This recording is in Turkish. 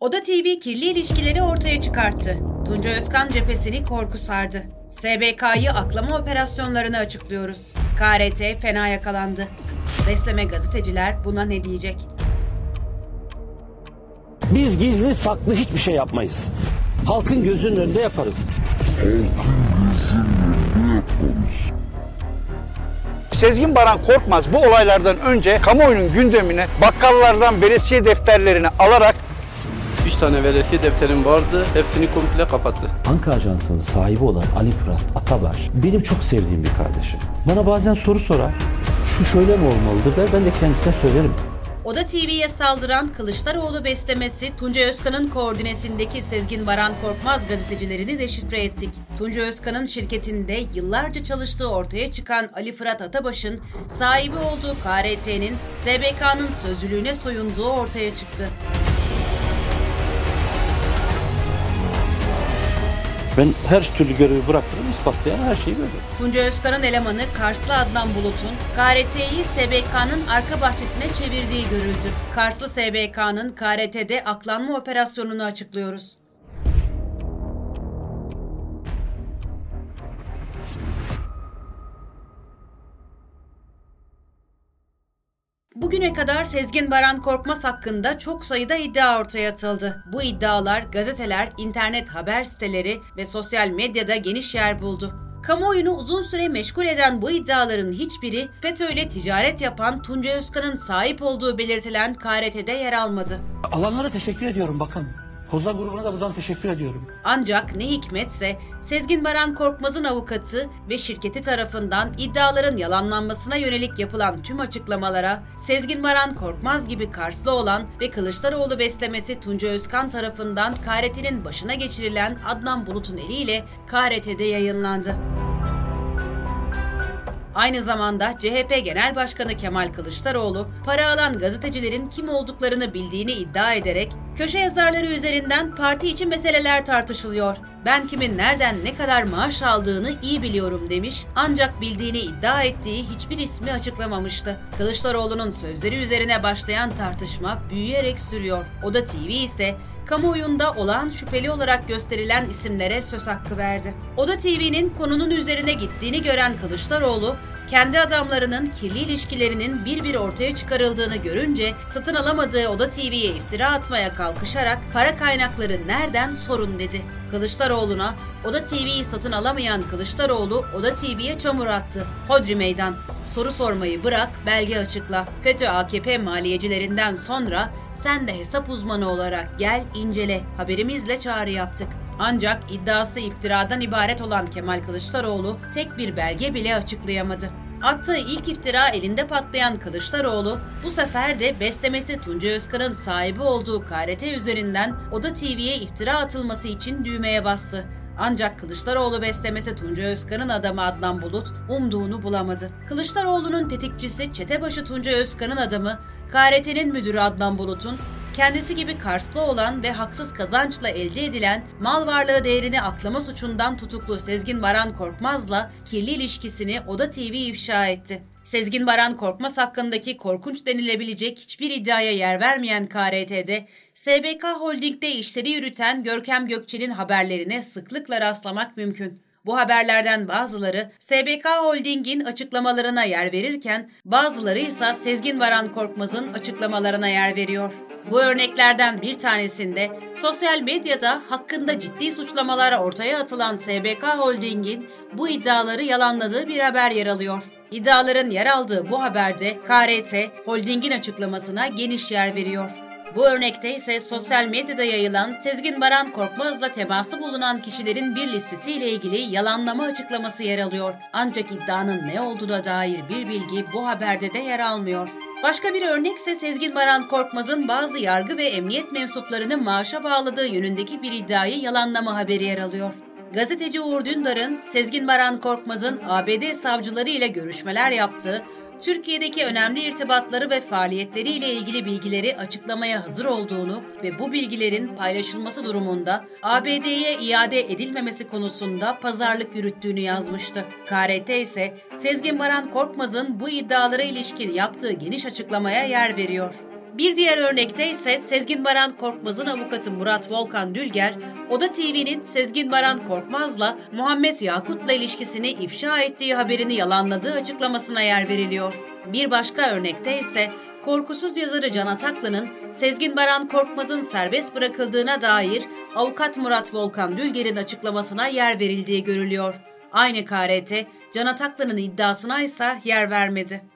Oda TV kirli ilişkileri ortaya çıkarttı. Tunca Özkan cephesini korku sardı. SBK'yı aklama operasyonlarını açıklıyoruz. KRT fena yakalandı. Besleme gazeteciler buna ne diyecek? Biz gizli saklı hiçbir şey yapmayız. Halkın gözünün önünde yaparız. Sezgin Baran Korkmaz bu olaylardan önce kamuoyunun gündemine bakkallardan veresiye defterlerini alarak 3 tane veresiye defterim vardı. Hepsini komple kapattı. Anka Ajansı'nın sahibi olan Ali Fırat Atabaş benim çok sevdiğim bir kardeşim. Bana bazen soru sorar. Şu şöyle mi olmalıdır der ben de kendisine söylerim. Oda TV'ye saldıran Kılıçdaroğlu beslemesi Tunca Özkan'ın koordinesindeki Sezgin Baran Korkmaz gazetecilerini deşifre ettik. Tunca Özkan'ın şirketinde yıllarca çalıştığı ortaya çıkan Ali Fırat Atabaş'ın sahibi olduğu KRT'nin SBK'nın sözcülüğüne soyunduğu ortaya çıktı. Ben her türlü görevi bırakırım ispatlayan her şeyi veririm. Tunca Özkan'ın elemanı Karslı Adnan Bulut'un KRT'yi SBK'nın arka bahçesine çevirdiği görüldü. Karslı SBK'nın KRT'de aklanma operasyonunu açıklıyoruz. Bugüne kadar Sezgin Baran Korkmaz hakkında çok sayıda iddia ortaya atıldı. Bu iddialar gazeteler, internet haber siteleri ve sosyal medyada geniş yer buldu. Kamuoyunu uzun süre meşgul eden bu iddiaların hiçbiri FETÖ ile ticaret yapan Tunca Özkan'ın sahip olduğu belirtilen KRT'de yer almadı. Alanlara teşekkür ediyorum bakın. Kozan grubuna da buradan teşekkür ediyorum. Ancak ne hikmetse Sezgin Baran Korkmaz'ın avukatı ve şirketi tarafından iddiaların yalanlanmasına yönelik yapılan tüm açıklamalara Sezgin Baran Korkmaz gibi Karslı olan ve Kılıçdaroğlu beslemesi Tunca Özkan tarafından KRT'nin başına geçirilen Adnan Bulut'un eliyle KRT'de yayınlandı. Aynı zamanda CHP Genel Başkanı Kemal Kılıçdaroğlu para alan gazetecilerin kim olduklarını bildiğini iddia ederek köşe yazarları üzerinden parti içi meseleler tartışılıyor. Ben kimin nereden ne kadar maaş aldığını iyi biliyorum demiş ancak bildiğini iddia ettiği hiçbir ismi açıklamamıştı. Kılıçdaroğlu'nun sözleri üzerine başlayan tartışma büyüyerek sürüyor. Oda TV ise kamuoyunda olağan şüpheli olarak gösterilen isimlere söz hakkı verdi. Oda TV'nin konunun üzerine gittiğini gören Kılıçdaroğlu, kendi adamlarının kirli ilişkilerinin bir bir ortaya çıkarıldığını görünce satın alamadığı Oda TV'ye iftira atmaya kalkışarak para kaynakları nereden sorun dedi. Kılıçdaroğlu'na Oda TV'yi satın alamayan Kılıçdaroğlu Oda TV'ye çamur attı. Hodri meydan. Soru sormayı bırak, belge açıkla. FETÖ AKP maliyecilerinden sonra sen de hesap uzmanı olarak gel, incele. Haberimizle çağrı yaptık. Ancak iddiası iftiradan ibaret olan Kemal Kılıçdaroğlu tek bir belge bile açıklayamadı. Attığı ilk iftira elinde patlayan Kılıçdaroğlu bu sefer de beslemesi Tunca Özkan'ın sahibi olduğu KRT üzerinden Oda TV'ye iftira atılması için düğmeye bastı. Ancak Kılıçdaroğlu beslemesi Tunca Özkan'ın adamı Adnan Bulut umduğunu bulamadı. Kılıçdaroğlu'nun tetikçisi çetebaşı Tunca Özkan'ın adamı KRT'nin müdürü Adnan Bulut'un kendisi gibi Karslı olan ve haksız kazançla elde edilen mal varlığı değerini aklama suçundan tutuklu Sezgin Baran Korkmaz'la kirli ilişkisini Oda TV ifşa etti. Sezgin Baran Korkmaz hakkındaki korkunç denilebilecek hiçbir iddiaya yer vermeyen KRT'de SBK Holding'de işleri yürüten Görkem Gökçe'nin haberlerine sıklıkla rastlamak mümkün. Bu haberlerden bazıları SBK Holding'in açıklamalarına yer verirken bazıları ise Sezgin Baran Korkmaz'ın açıklamalarına yer veriyor. Bu örneklerden bir tanesinde sosyal medyada hakkında ciddi suçlamalar ortaya atılan SBK Holding'in bu iddiaları yalanladığı bir haber yer alıyor. İddiaların yer aldığı bu haberde KRT, Holding'in açıklamasına geniş yer veriyor. Bu örnekte ise sosyal medyada yayılan Sezgin Baran Korkmaz'la teması bulunan kişilerin bir listesiyle ilgili yalanlama açıklaması yer alıyor. Ancak iddianın ne olduğuna dair bir bilgi bu haberde de yer almıyor. Başka bir örnek ise Sezgin Baran Korkmaz'ın bazı yargı ve emniyet mensuplarını maaşa bağladığı yönündeki bir iddiayı yalanlama haberi yer alıyor. Gazeteci Uğur Dündar'ın Sezgin Baran Korkmaz'ın ABD savcıları ile görüşmeler yaptığı Türkiye'deki önemli irtibatları ve faaliyetleriyle ilgili bilgileri açıklamaya hazır olduğunu ve bu bilgilerin paylaşılması durumunda ABD'ye iade edilmemesi konusunda pazarlık yürüttüğünü yazmıştı. KRT ise Sezgin Baran Korkmaz'ın bu iddialara ilişkin yaptığı geniş açıklamaya yer veriyor. Bir diğer örnekte ise Sezgin Baran Korkmaz'ın avukatı Murat Volkan Dülger, Oda TV'nin Sezgin Baran Korkmaz'la Muhammed Yakut'la ilişkisini ifşa ettiği haberini yalanladığı açıklamasına yer veriliyor. Bir başka örnekte ise korkusuz yazarı Can Ataklı'nın Sezgin Baran Korkmaz'ın serbest bırakıldığına dair avukat Murat Volkan Dülger'in açıklamasına yer verildiği görülüyor. Aynı KRT, Can Ataklı'nın iddiasına ise yer vermedi.